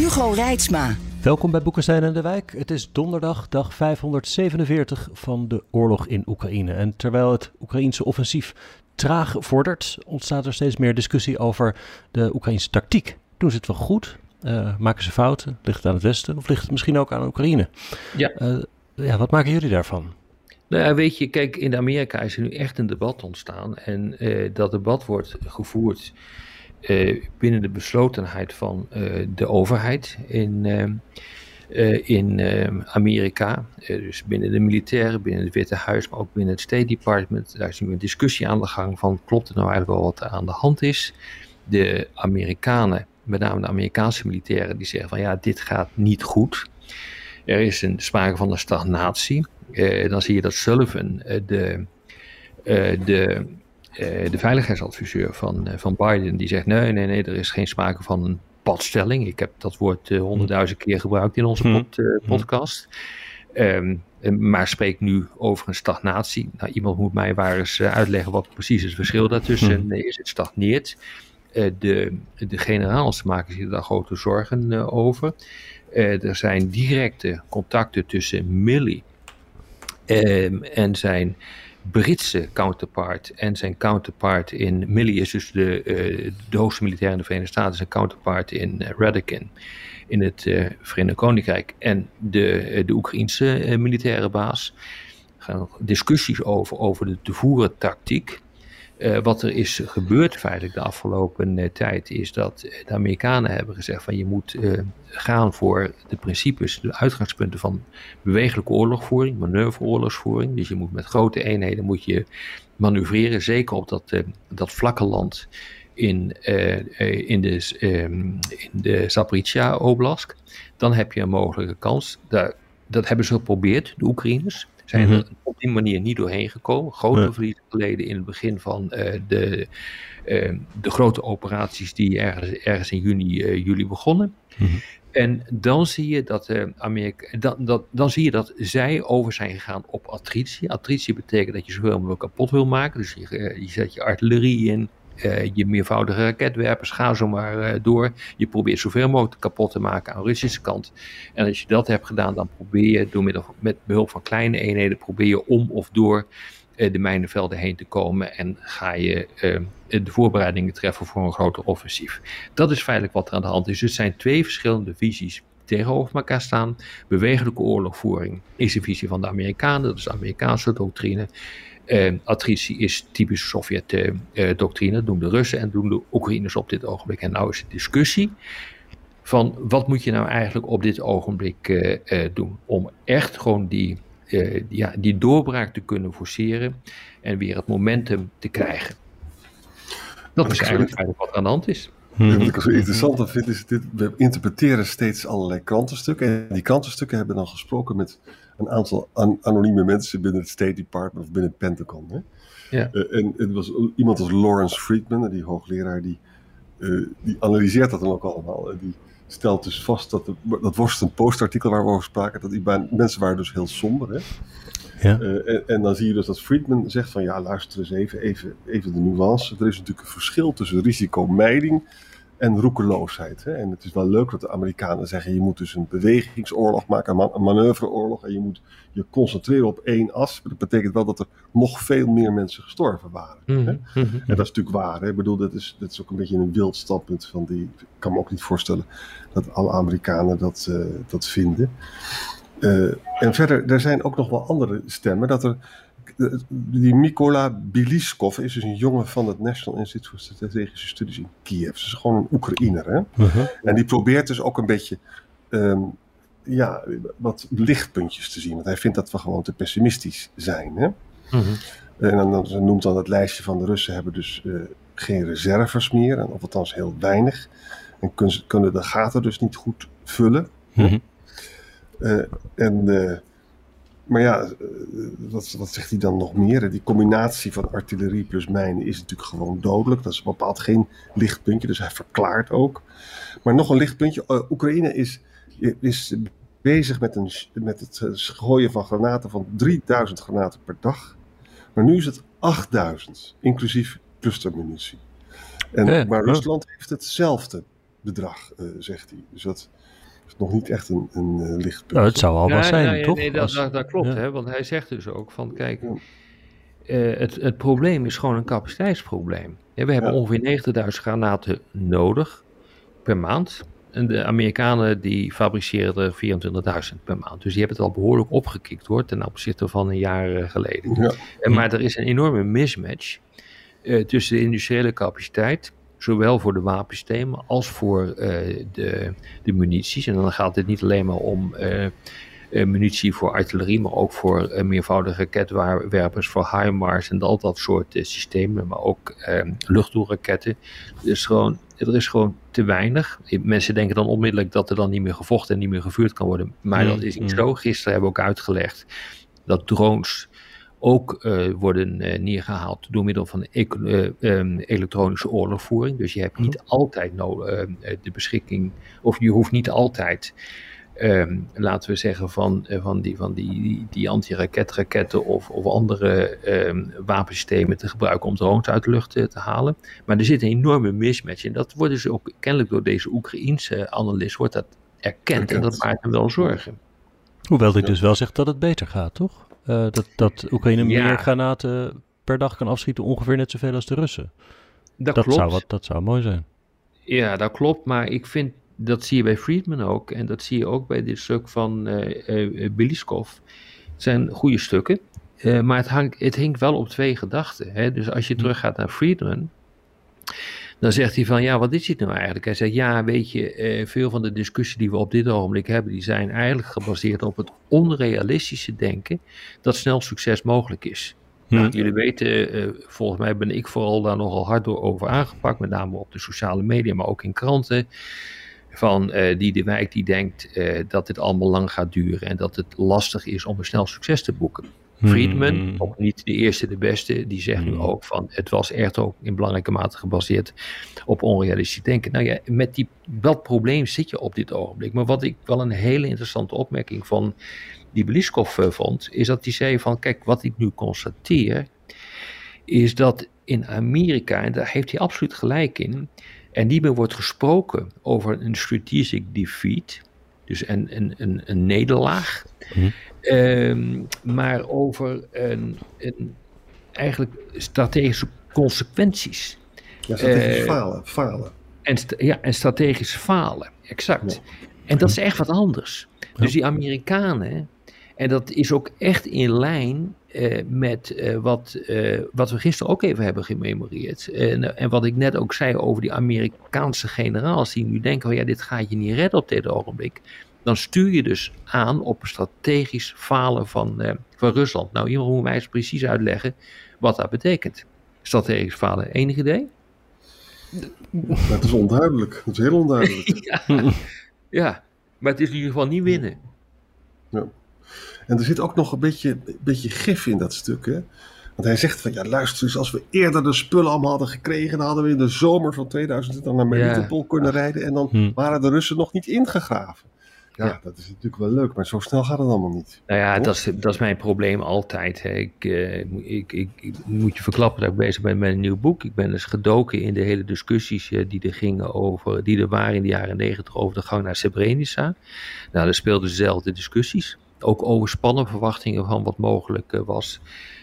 Hugo Reitsma. Welkom bij Boekenstein en de Wijk. Het is donderdag, dag 547 van de oorlog in Oekraïne. En terwijl het Oekraïense offensief traag vordert, ontstaat er steeds meer discussie over de Oekraïnse tactiek. Doen ze het wel goed? Uh, maken ze fouten? Ligt het aan het Westen of ligt het misschien ook aan Oekraïne? Ja. Uh, ja, wat maken jullie daarvan? Nou ja, weet je, kijk, in Amerika is er nu echt een debat ontstaan. En uh, dat debat wordt gevoerd uh, binnen de beslotenheid van uh, de overheid in, in Amerika. dus binnen de militairen, binnen het Witte Huis, maar ook binnen het State Department. Daar is nu een discussie aan de gang van klopt het nou eigenlijk wel wat er aan de hand is. De Amerikanen, met name de Amerikaanse militairen, die zeggen van ja, dit gaat niet goed. Er is een sprake van een stagnatie. Dan zie je dat Sullivan, de, de, de veiligheidsadviseur van, van Biden, die zegt: nee, nee, nee, er is geen sprake van een padstelling. Ik heb dat woord honderdduizend keer gebruikt in onze pod, podcast. Um, maar spreekt nu over een stagnatie. Nou, iemand moet mij waar eens uitleggen wat precies het verschil daartussen mm. is. Het stagneert. de, de generaals maken zich daar grote zorgen over. er zijn directe contacten tussen Milley Um, en zijn Britse counterpart en zijn counterpart in Milley is dus de, uh, de hoogste militair in de Verenigde Staten, zijn counterpart in uh, Radican in het uh, Verenigd Koninkrijk en de, de Oekraïense militaire baas. Er gaan discussies over, over de te voeren tactiek. Uh, wat er is gebeurd feitelijk de afgelopen uh, tijd is dat de Amerikanen hebben gezegd van je moet uh, gaan voor de principes, de uitgangspunten van bewegelijke oorlogvoering, manoeuvreoorlogsvoering. Dus je moet met grote eenheden moet je manoeuvreren, zeker op dat, dat vlakke land in, in de, um, in de Zaporizhia Oblast. Dan heb je een mogelijke kans. Dat hebben ze geprobeerd, de Oekraïners zijn mm -hmm. er op die manier niet doorheen gekomen. Grote ja. verliezen geleden in het begin van uh, de, uh, de grote operaties die ergens, ergens in juni, uh, juli begonnen. Mm -hmm. En dan zie, je dat, Amerika, dan, dat, dan zie je dat zij over zijn gegaan op attritie. Attritie betekent dat je zoveel mogelijk kapot wil maken. Dus je, je zet je artillerie in, uh, je meervoudige raketwerpers, ga zo maar uh, door. Je probeert zoveel mogelijk kapot te maken aan de Russische kant. En als je dat hebt gedaan, dan probeer je door middel, met behulp van kleine eenheden, probeer je om of door uh, de mijnenvelden heen te komen en ga je de voorbereidingen treffen voor een groter offensief. Dat is feitelijk wat er aan de hand is. Dus het zijn twee verschillende visies tegenover elkaar staan. Bewegelijke oorlogvoering is de visie van de Amerikanen, dat is de Amerikaanse doctrine. Uh, attritie is typisch Sovjet-doctrine, uh, doen de Russen en doen de Oekraïners op dit ogenblik. En nou is de discussie van wat moet je nou eigenlijk op dit ogenblik uh, doen om echt gewoon die, ja, die doorbraak te kunnen forceren en weer het momentum te krijgen. Dat is eigenlijk, eigenlijk wat er aan de hand is. Ja, wat ik zo interessant vind is dit, we interpreteren steeds allerlei krantenstukken en die krantenstukken hebben dan gesproken met een aantal an anonieme mensen binnen het State Department of binnen het Pentagon. Hè? Ja. Uh, en het was iemand als Lawrence Friedman, die hoogleraar, die, uh, die analyseert dat dan ook allemaal. En die stelt dus vast dat, de, dat Washington Post artikel waar we over spraken, dat die mensen waren dus heel somber. Hè? Ja. Uh, en, en, dan zie je dus dat Friedman zegt van ja, luister eens even, even, even de nuance. Er is natuurlijk een verschil tussen risicomijding en roekeloosheid. Hè? En het is wel leuk dat de Amerikanen zeggen: je moet dus een bewegingsoorlog maken, een, man een manoeuvreoorlog. En je moet je concentreren op één as. Maar dat betekent wel dat er nog veel meer mensen gestorven waren. Mm Hè? -hmm. Mm -hmm. En dat is natuurlijk waar. Hè? Ik bedoel, dat is, dat is ook een beetje een wild standpunt van die. Ik kan me ook niet voorstellen dat alle Amerikanen dat, uh, dat vinden. Uh, en verder, er zijn ook nog wel andere stemmen. Dat er die Mikola Biliskov is dus een jongen van het National Institute for Strategische Studies in Kiev. Dat is gewoon een Oekraïner. Hè? Uh -huh. En die probeert dus ook een beetje um, ja, wat lichtpuntjes te zien. Want hij vindt dat we gewoon te pessimistisch zijn. Hè? Uh -huh. En dan, dan noemt dan het lijstje van de Russen hebben dus uh, geen reserves meer. Of althans heel weinig. En kun, kunnen de gaten dus niet goed vullen. Mhm. Eh, en, eh, maar ja, eh, wat, wat zegt hij dan nog meer? Die combinatie van artillerie plus mijnen is natuurlijk gewoon dodelijk. Dat is bepaald geen lichtpuntje, dus hij verklaart ook. Maar nog een lichtpuntje. Oekraïne is, is bezig met, een, met het gooien van granaten van 3000 granaten per dag. Maar nu is het 8000, inclusief clustermunitie. En, Ja, maar ja. Rusland heeft hetzelfde bedrag, zegt hij. Dus dat nog niet echt een, een eh, lichtpunt. Nou, het zou al wat zijn, toch? Nee, dat, Als- dat, dat klopt, ja. hè, want hij zegt dus ook van, kijk, Ja. eh, het, het probleem is gewoon een capaciteitsprobleem. Ja, we hebben Ja. ongeveer 90.000 granaten nodig per maand. En de Amerikanen die fabriceren er 24.000 per maand. Dus die hebben het al behoorlijk opgekikt hoor, ten opzichte van een jaar eh, geleden. Ja. En, maar er is een enorme mismatch eh, tussen de industriële capaciteit, zowel voor de wapensystemen als voor eh, de, de munities. En dan gaat het niet alleen maar om eh, munitie voor artillerie, maar ook voor meervoudige raketwerpers, voor HIMARS en al dat soort systemen, maar ook eh, luchtdoelraketten. Dus gewoon, er is gewoon te weinig. Mensen denken dan onmiddellijk dat er dan niet meer gevochten en niet meer gevuurd kan worden. Maar Mm, dat is niet mm. zo. Gisteren hebben we ook uitgelegd dat drones ook eh, worden eh, neergehaald door middel van eh, ehm, elektronische oorlogvoering. Dus je hebt niet altijd no- eh, de beschikking, of je hoeft niet altijd, ehm, laten we zeggen, van, eh, van die, van die, die, die anti-raketraketten of, of andere ehm, wapensystemen te gebruiken om drones uit de lucht te halen. Maar er zit een enorme mismatch en dat wordt dus ook kennelijk door deze Oekraïense analist wordt dat erkend en dat Erkend. maakt hem wel zorgen. Hoewel hij dus wel zegt dat het beter gaat, toch? Eh, dat, dat Oekraïne Ja. meer granaten per dag kan afschieten, ongeveer net zoveel als de Russen. Dat, Dat, klopt. zou, wat, dat zou mooi zijn. Ja, dat klopt. Maar ik vind, dat zie je bij Friedman ook. En dat zie je ook bij dit stuk van eh eh, Beliskov. Het zijn goede stukken. maar het, hangt, het hinkt wel op twee gedachten. Hè? Dus als je teruggaat naar Friedman. Dan zegt hij van, ja, wat is dit nou eigenlijk? Hij zegt, ja, weet je, eh, veel van de discussie die we op dit ogenblik hebben, die zijn eigenlijk gebaseerd op het onrealistische denken dat snel succes mogelijk is. Nou, Hm. jullie weten, eh, volgens mij ben ik vooral daar nogal hard door over aangepakt, met name op de sociale media, maar ook in kranten. Van eh, die de wijk die denkt dat dit allemaal lang gaat duren en dat het lastig is om een snel succes te boeken. Friedman, Hmm. ook niet de eerste, de beste, die zegt nu Hmm. ook van het was echt ook in belangrijke mate gebaseerd op onrealistisch denken. Nou ja, met die, dat probleem zit je op dit ogenblik. Maar wat ik wel een hele interessante opmerking van die Beliskov eh, vond, is dat hij zei van kijk, wat ik nu constateer, is dat in Amerika, en daar heeft hij absoluut gelijk in, er niet meer wordt gesproken over een strategic defeat, dus een, een, een, een nederlaag, Mhm. Ehm, maar over een, een, eigenlijk strategische consequenties. Ja, strategisch Eh, falen, falen. En, ja, en strategisch falen, exact. En dat is echt wat anders. Dus die Amerikanen, en dat is ook echt in lijn eh, met eh, wat, wat we gisteren ook even hebben gememoreerd. En, en wat ik net ook zei over die Amerikaanse generaals die nu denken, oh ja, dit gaat je niet redden op dit ogenblik. Dan stuur je dus aan op een strategisch falen van, eh, van Rusland. Nou, iemand moet mij eens precies uitleggen wat dat betekent. Strategisch falen, enig idee? Het is onduidelijk. Het is heel onduidelijk. ja. ja, maar het is in ieder geval niet winnen. En er zit ook nog een beetje, een beetje gif in dat stuk. Hè? Want hij zegt van ja, luister eens, als we eerder de spullen allemaal hadden gekregen, dan hadden we in de zomer van 2020 naar Melitopol kunnen rijden en dan Hm. waren de Russen nog niet ingegraven. Ja, Ja. dat is natuurlijk wel leuk, maar zo snel gaat het allemaal niet. Nou ja, dat is, dat is mijn probleem altijd. Hè. Ik, eh, ik, ik, ik moet je verklappen dat ik bezig ben met een nieuw boek. Ik ben dus gedoken in de hele discussies eh, die er gingen over, die er waren in de jaren negentig over de gang naar Srebrenica. Nou, daar speelden dezelfde discussies. Ook overspannen verwachtingen van wat mogelijk eh, was.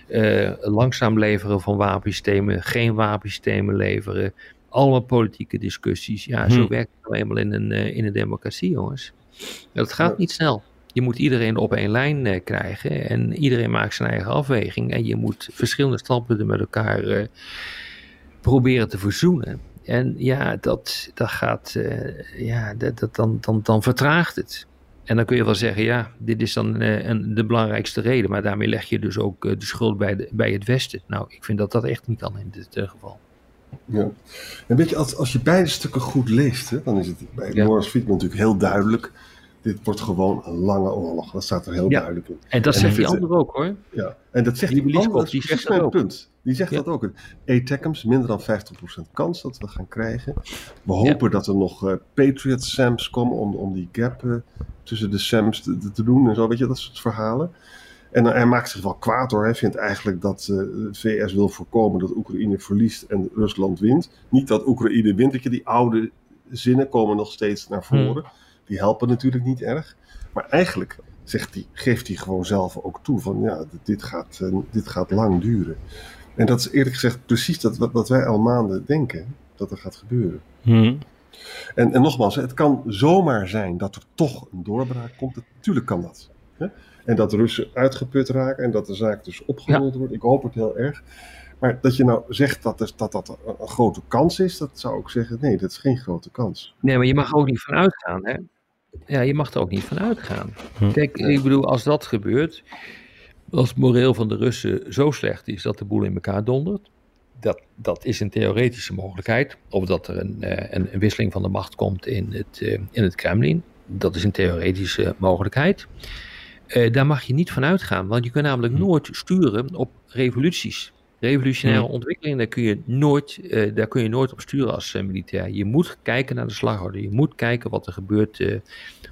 Eh, langzaam leveren van wapensystemen, geen wapensystemen leveren. Allemaal politieke discussies. Ja, zo Hm. werkt het nou eenmaal in een, in een democratie, jongens. Dat gaat niet snel. Je moet iedereen op één lijn eh, krijgen en iedereen maakt zijn eigen afweging. En je moet verschillende standpunten met elkaar eh, proberen te verzoenen. En ja, dat, dat gaat, eh, ja, dat, dat, dan, dan, dan vertraagt het. En dan kun je wel zeggen, ja, dit is dan een, de belangrijkste reden. Maar daarmee leg je dus ook de schuld bij, de, bij het Westen. Nou, ik vind dat dat echt niet kan in dit geval. Ja. En weet je, als, als je beide stukken goed leest, hè, dan is het bij Ja. Lawrence Friedman natuurlijk heel duidelijk. Dit wordt gewoon een lange oorlog. Dat staat er heel Ja. duidelijk in. En dat En zegt die andere ook hoor. Ja. En dat zegt Die die dat die zegt dat mijn ook. punt. Die zegt Ja. dat ook. ATACMS, minder dan 50% kans dat we gaan krijgen. We hopen dat er nog eh, Patriot SAMs komen om, om die gap eh, tussen de SAMs te- te doen en zo, weet je, dat soort verhalen. En eh, hij maakt zich wel kwaad hoor. Hij vindt eigenlijk dat eh, de VS wil voorkomen dat Oekraïne verliest en Rusland wint. Niet dat Oekraïne wint, dat je die oude zinnen komen nog steeds naar voren. Die helpen natuurlijk niet erg. Maar eigenlijk zegt hij, geeft hij gewoon zelf ook toe van ja, dit- gaat, eh, dit gaat lang duren. En dat is eerlijk gezegd precies dat, wat, wat wij al maanden denken dat er gaat gebeuren. Hm. En, en nogmaals, het kan zomaar zijn dat er toch een doorbraak komt. Natuurlijk kan dat. Hè? En dat de Russen uitgeput raken en dat de zaak dus opgerold wordt. Ik hoop het heel erg. Maar dat je nou zegt dat er- dat, dat een, een grote kans is, dat zou ik zeggen, nee, dat is geen grote kans. Nee, maar je mag er ook niet van uitgaan, hè? Ja, je mag er ook niet van uitgaan. Hm. Kijk, ik bedoel, als dat gebeurt, als het moreel van de Russen zo slecht is dat de boel in elkaar dondert, dat, dat is een theoretische mogelijkheid. Of dat er een, eh, een, een wisseling van de macht komt in het, eh, in het Kremlin, dat is een theoretische mogelijkheid. Eh, daar mag je niet van uitgaan, want je kunt namelijk Hm. nooit sturen op revoluties. Revolutionaire Hm. ontwikkelingen, daar kun, je nooit, eh, daar kun je nooit op sturen als eh, militair. Je moet kijken naar de slagorde. Je moet kijken wat er gebeurt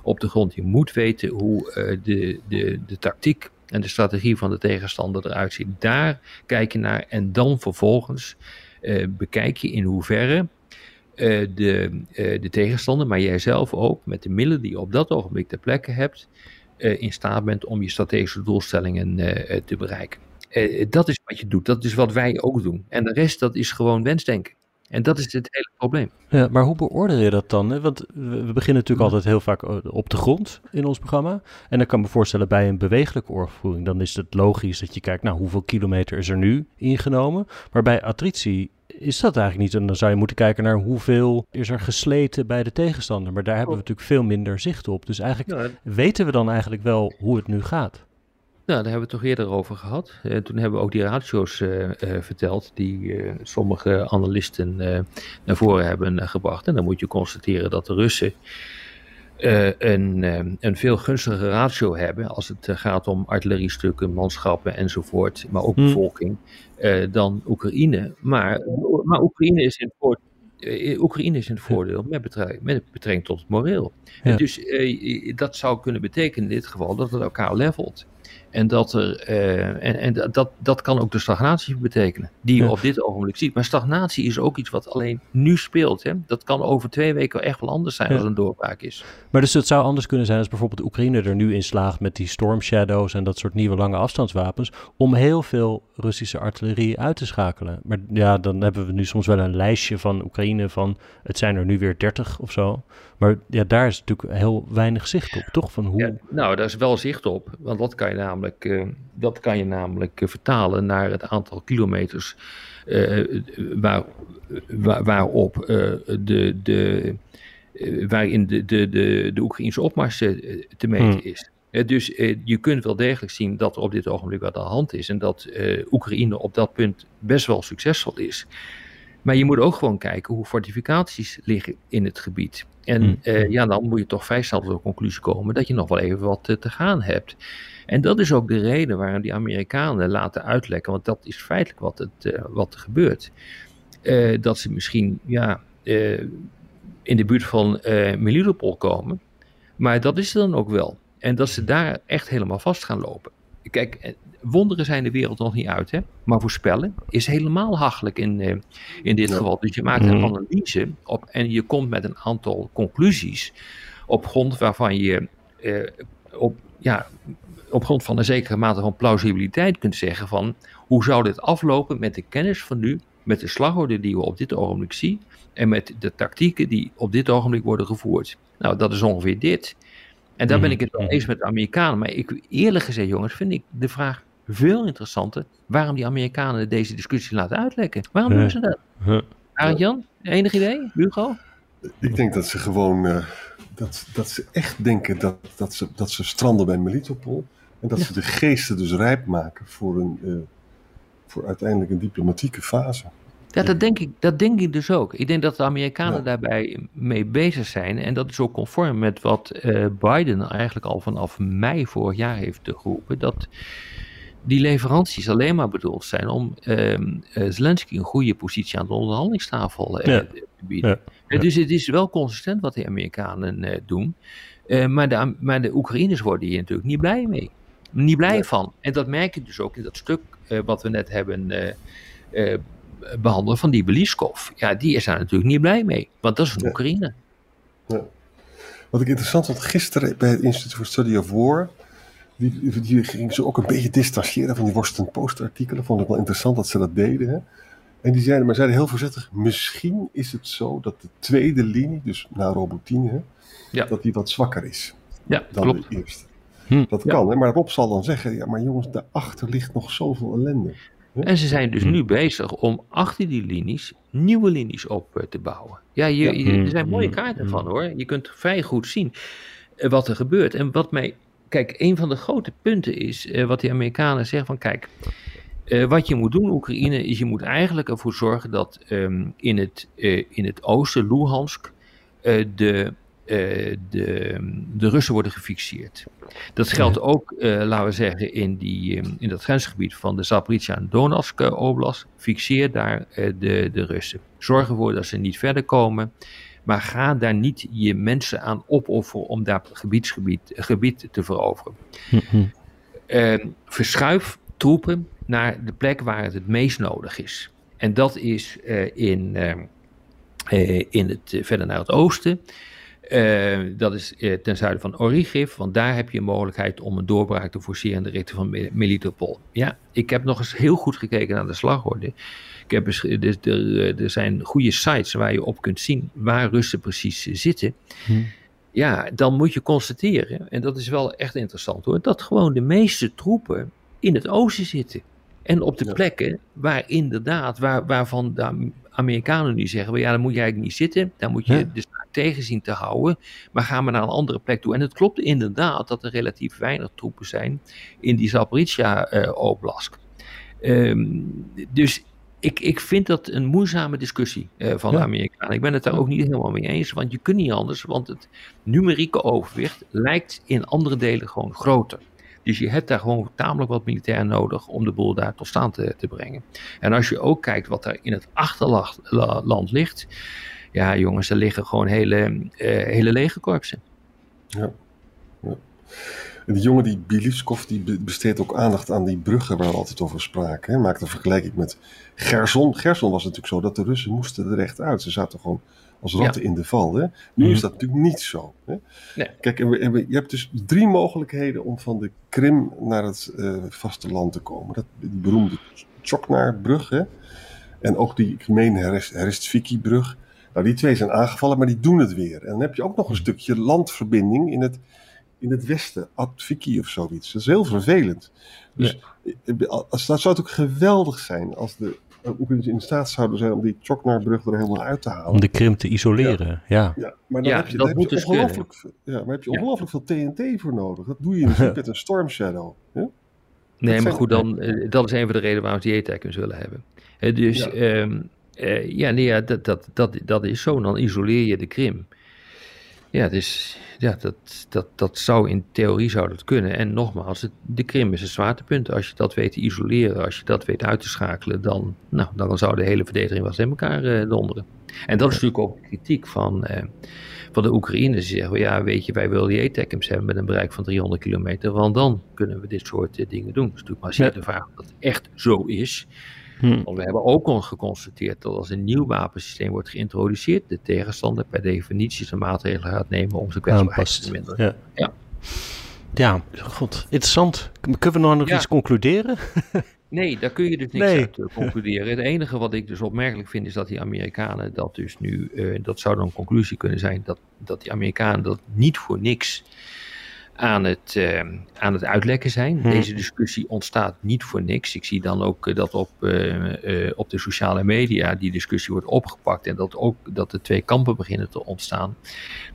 op de grond. Je moet weten hoe de, de, de tactiek en de strategie van de tegenstander eruit ziet. Daar kijk je naar en dan vervolgens bekijk je in hoeverre de, de tegenstander, maar jij zelf ook, met de middelen die je op dat ogenblik ter plekke hebt, in staat bent om je strategische doelstellingen eh, eh, te bereiken. Eh, dat is wat je doet. Dat is wat wij ook doen. En de rest, dat is gewoon wensdenken. En dat is het hele probleem. Ja, maar hoe beoordeel je dat dan? hè? Want we beginnen natuurlijk altijd heel vaak eh, op de grond in ons programma. En dan kan ik me voorstellen bij een bewegelijke oorvoering, dan is het logisch dat je kijkt, nou hoeveel kilometer is er nu ingenomen? Maar bij attritie is dat eigenlijk niet. En dan zou je moeten kijken naar hoeveel is er gesleten bij de tegenstander. Maar daar hebben we natuurlijk veel minder zicht op. Dus eigenlijk weten we dan eigenlijk wel hoe het nu gaat. Nou, daar hebben we het toch eerder over gehad. Eh, toen hebben we ook die ratio's eh, eh, verteld die sommige analisten naar voren hebben gebracht. En dan moet je constateren dat de Russen eh, een, eh, een veel gunstigere ratio hebben als het eh, gaat om artilleriestukken, manschappen enzovoort, maar ook Hmm. bevolking, eh, dan Oekraïne. Maar, maar Oekraïne is in het voordeel. Oekraïne is in het voordeel met betrekking, met betrekking tot het moreel. Ja. Dus eh, dat zou kunnen betekenen in dit geval dat het elkaar levelt. En, dat, er, eh, en, en dat, dat kan ook de stagnatie betekenen, die je Ja. op dit ogenblik ziet. Maar stagnatie is ook iets wat alleen nu speelt. Hè? Dat kan over twee weken echt wel anders zijn Ja. als een doorbraak is. Maar dus het zou anders kunnen zijn als bijvoorbeeld Oekraïne er nu in slaagt met die Storm Shadows en dat soort nieuwe lange afstandswapens, om heel veel Russische artillerie uit te schakelen. Maar ja, dan hebben we nu soms wel een lijstje van Oekraïne van het zijn er nu weer 30 of zo. Maar ja, daar is natuurlijk heel weinig zicht op, toch? Van hoe... Ja, nou, daar is wel zicht op, want dat kan je namelijk, eh, dat kan je namelijk eh, vertalen naar het aantal kilometers eh, waar, waar, waarop de, de, waarin de, de, de, de Oekraïnse opmars te meten Hmm. is. Dus je kunt wel degelijk zien dat er op dit ogenblik wat aan de hand is en dat Oekraïne op dat punt best wel succesvol is. Maar je moet ook gewoon kijken hoe fortificaties liggen in het gebied. En Hmm. eh, ja, dan moet je toch vrij snel tot de conclusie komen dat je nog wel even wat eh, te gaan hebt. En dat is ook de reden waarom die Amerikanen laten uitlekken, want dat is feitelijk wat, het, eh, wat er gebeurt. Dat ze misschien ja, in de buurt van Melitopol komen, maar dat is dan ook wel. En dat ze daar echt helemaal vast gaan lopen. Kijk, eh, wonderen zijn de wereld nog niet uit, hè? maar voorspellen is helemaal hachelijk in, eh, in dit Ja. geval. Dus je maakt een Mhm. analyse op, en je komt met een aantal conclusies op grond waarvan je eh, op, ja, op grond van een zekere mate van plausibiliteit kunt zeggen van hoe zou dit aflopen met de kennis van nu, met de slagorde die we op dit ogenblik zien en met de tactieken die op dit ogenblik worden gevoerd. Nou, dat is ongeveer dit. En daar ben ik het wel Mhm. eens met de Amerikanen. Maar ik, eerlijk gezegd, jongens, vind ik de vraag veel interessanter waarom die Amerikanen deze discussie laten uitlekken. Waarom doen ze dat? Huh. Arend Jan, enig idee? Hugo? Ik denk dat ze gewoon, eh, dat, dat ze echt denken dat, dat, ze, dat ze stranden bij Melitopol. En dat Ja. ze de geesten dus rijp maken voor, een, eh, voor uiteindelijk een diplomatieke fase. Ja, dat denk, ik, dat denk ik dus ook. Ik denk dat de Amerikanen daarbij mee bezig zijn. En dat is ook conform met wat uh, Biden eigenlijk al vanaf mei vorig jaar heeft geroepen. Dat die leveranties alleen maar bedoeld zijn om uh, Zelensky een goede positie aan de onderhandelingstafel uh, te bieden. Ja. Dus het is wel consistent wat de Amerikanen doen. maar, de, maar de Oekraïners worden hier natuurlijk niet blij mee. Niet blij van. En dat merk je dus ook in dat stuk wat we net hebben behandelen van die Beliskov. Ja, die is daar natuurlijk niet blij mee, want dat is een Oekraïne. Ja. Wat ik interessant vond, gisteren bij het Institute for Study of War, die, die ging ze ook een beetje distancieren van die Washington Post artikelen. Vond ik wel interessant dat ze dat deden. Hè? En die zeiden, maar zeiden heel voorzichtig, misschien is het zo dat de tweede linie, dus na Robotine, hè, ja. dat die wat zwakker is ja, dan klopt. de eerste. Hm. Dat kan, hè? maar Rob zal dan zeggen, ja maar jongens, daarachter ligt nog zoveel ellende. En ze zijn dus nu bezig om achter die linies nieuwe linies op eh, te bouwen. Ja, je, je, er zijn mooie kaarten van hoor. Je kunt vrij goed zien eh, wat er gebeurt. En wat mij. Kijk, een van de grote punten is uh, wat die Amerikanen zeggen: van kijk. Uh, wat je moet doen, Oekraïne, is je moet eigenlijk ervoor zorgen dat um, in, het, in het oosten, Luhansk, de uh, de, de Russen worden gefixeerd. Dat geldt ook, uh, laten we zeggen, in, die, um, in dat grensgebied van de Zaporizhia en Donetsk Oblast. Fixeer daar uh, de, de Russen. Zorg ervoor dat ze niet verder komen. Maar ga daar niet je mensen aan opofferen om daar gebiedsgebied gebied te veroveren. Mm verschuif troepen naar de plek waar het het meest nodig is. En dat is in, in het, verder naar het oosten. Uh, dat is uh, ten zuiden van Origif, want daar heb je een mogelijkheid om een doorbraak te forceren in de richting van Melitopol. Ja, ik heb nog eens heel goed gekeken naar de slagorde. Ik heb dus, er, er zijn goede sites waar je op kunt zien waar Russen precies zitten. Hm. Ja, dan moet je constateren, en dat is wel echt interessant hoor, dat gewoon de meeste troepen in het oosten zitten. En op de plekken waar inderdaad, waar, waarvan Amerikanen nu zeggen, ja, dan moet je eigenlijk niet zitten, dan moet je ja. de zaak tegen zien te houden, maar gaan we naar een andere plek toe. En het klopt inderdaad dat er relatief weinig troepen zijn in die Zaporizhia-oblast. Uh, um, dus ik, ik vind dat een moeizame discussie uh, van ja. de Amerikanen. Ik ben het daar ook niet helemaal mee eens, want je kunt niet anders, want het numerieke overwicht lijkt in andere delen gewoon groter. Dus je hebt daar gewoon tamelijk wat militair nodig om de boel daar tot stand te, te brengen. En als je ook kijkt wat er in het achterland ligt. Ja, jongens, er liggen gewoon hele, uh, hele legerkorpsen. Ja. ja. En die jongen, die Biliskov, die besteedt ook aandacht aan die bruggen waar we altijd over spraken. Hè. Maakt een vergelijking met Gerson. Gerson was natuurlijk zo dat de Russen moesten er echt uit. Ze zaten gewoon als ratten ja. in de val. Hè? Nu mm. is dat natuurlijk niet zo. Hè? Nee. Kijk, en we, en we, je hebt dus drie mogelijkheden om van de Krim naar het uh, vasteland te komen. Dat, die beroemde Choknar-brug hè? en ook die gemeen Herestviki-brug. Nou, die twee zijn aangevallen, maar die doen het weer. En dan heb je ook nog een stukje landverbinding in het, in het westen, Adviki of zoiets. Dat is heel vervelend. Dus ja. als, dat zou het ook geweldig zijn als de Oekraïners in staat zouden zijn om die Choknar-brug er helemaal uit te halen. Om de Krim te isoleren, ja. Ja, ja maar dan heb je, dat moet dus ongelooflijk, ja, maar heb je ongelooflijk veel TNT voor nodig. Dat doe je natuurlijk met een Storm Shadow. Ja? Nee, maar goed, dan, uh, dat is een van de redenen waarom ze die ATACMS willen hebben. Uh, dus ja, um, uh, ja, nee, ja dat, dat, dat, dat is zo. Dan isoleer je de Krim. Ja, dus ja, dat, dat, dat zou in theorie zou dat kunnen. En nogmaals, het, de Krim is een zwaartepunt. Als je dat weet te isoleren, als je dat weet uit te schakelen, dan, nou, dan zou de hele verdediging wel eens in elkaar uh, donderen. En dat is natuurlijk ook kritiek van, uh, van de Oekraïners. Die zeggen, ja, weet je, wij willen die ATACMS hebben met een bereik van 300 kilometer, want dan kunnen we dit soort uh, dingen doen. Dat is natuurlijk maar zeer ja. de vraag of dat echt zo is. Hmm. Want we hebben ook al geconstateerd dat als een nieuw wapensysteem wordt geïntroduceerd, de tegenstander per definitie zijn maatregelen gaat nemen om zijn kwetsbaarheid te minderen. Ja. ja. Ja, god, interessant. Kunnen we nog ja. iets concluderen? nee, daar kun je dus niks nee. uit uh, concluderen. Het enige wat ik dus opmerkelijk vind is dat die Amerikanen dat dus nu, uh, dat zou dan een conclusie kunnen zijn, dat, dat die Amerikanen dat niet voor niks aan het, uh, aan het uitlekken zijn. Hmm. Deze discussie ontstaat niet voor niks. Ik zie dan ook uh, dat op, uh, op de sociale media die discussie wordt opgepakt en dat ook dat de twee kampen beginnen te ontstaan.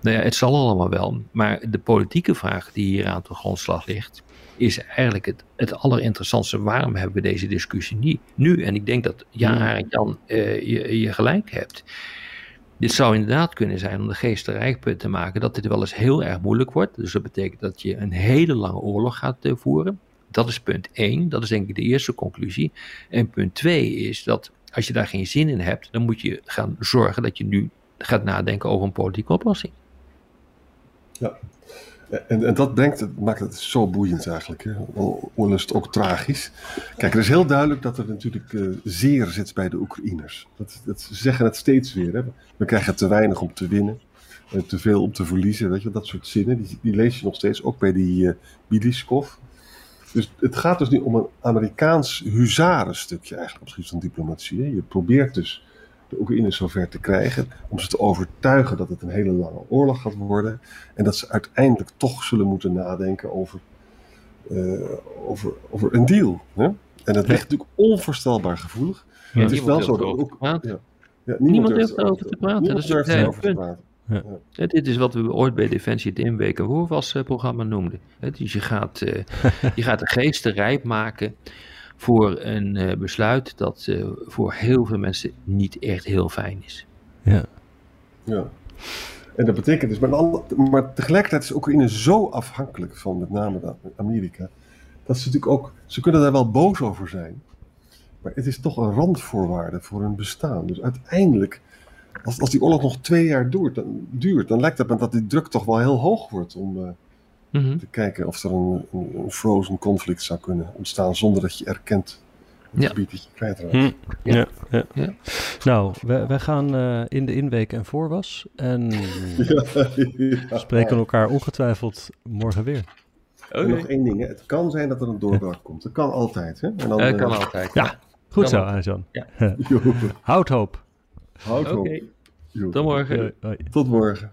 Nou ja, het zal allemaal wel. Maar de politieke vraag die hier aan de grondslag ligt, is eigenlijk het, het allerinteressantste. Waarom hebben we deze discussie niet nu? En ik denk dat ja, Jan, je, je gelijk hebt. Dit zou inderdaad kunnen zijn om de geest te te maken dat dit wel eens heel erg moeilijk wordt. Dus dat betekent dat je een hele lange oorlog gaat voeren. Dat is punt 1. Dat is denk ik de eerste conclusie. En punt 2 is dat als je daar geen zin in hebt, dan moet je gaan zorgen dat je nu gaat nadenken over een politieke oplossing. Ja, en, en dat brengt maakt het zo boeiend eigenlijk. Hè? Ook tragisch. Kijk, er is heel duidelijk dat er natuurlijk uh, zeer zit bij de Oekraïners. Dat, dat, ze zeggen het steeds weer. Hè? We krijgen te weinig om te winnen. En te veel om te verliezen. Weet je, dat soort zinnen. Die, lees je nog steeds, ook bij die uh, Biliskov. Dus het gaat dus niet om een Amerikaans huzarenstukje eigenlijk op het van diplomatie. Je probeert dus de Oekraïners zover te krijgen. Om ze te overtuigen dat het een hele lange oorlog gaat worden. En dat ze uiteindelijk toch zullen moeten nadenken over, uh, over, over een deal. Hè? En dat ligt natuurlijk onvoorstelbaar gevoelig. Ja, het is wel zo dat ook. Ja. Ja, niemand, niemand durft erover te praten. Niemand dat durft erover te praten. Ja. Ja. Dit is wat we ooit bij Defensie het Inweken Hoorwas programma noemden. Dus je gaat, uh, je gaat de geesten rijp maken voor een uh, besluit dat uh, voor heel veel mensen niet echt heel fijn is. Ja. Ja. En dat betekent dus, maar, maar tegelijkertijd is Oekraïne zo afhankelijk van met name Amerika, dat ze natuurlijk ook, ze kunnen daar wel boos over zijn, maar het is toch een randvoorwaarde voor hun bestaan. Dus uiteindelijk, als, als die oorlog nog twee jaar duurt, dan, duurt, dan lijkt het me dat die druk toch wel heel hoog wordt om uh, mm -hmm. te kijken of er een, een, een, frozen conflict zou kunnen ontstaan zonder dat je erkent het ja. gebied dat je kwijtraakt. Hm. Ja. Ja, ja. Nou, wij, wij gaan uh, in de inweek en voorwas en spreken elkaar ongetwijfeld morgen weer. Okay. En nog één ding, hè. het kan zijn dat er een doorbraak komt. Dat kan altijd. Hè? En dan, uh, kan uh, altijd. Ja, goed zo. Ja. Houd hoop. Houd hoop. Okay. Tot morgen. Tot morgen.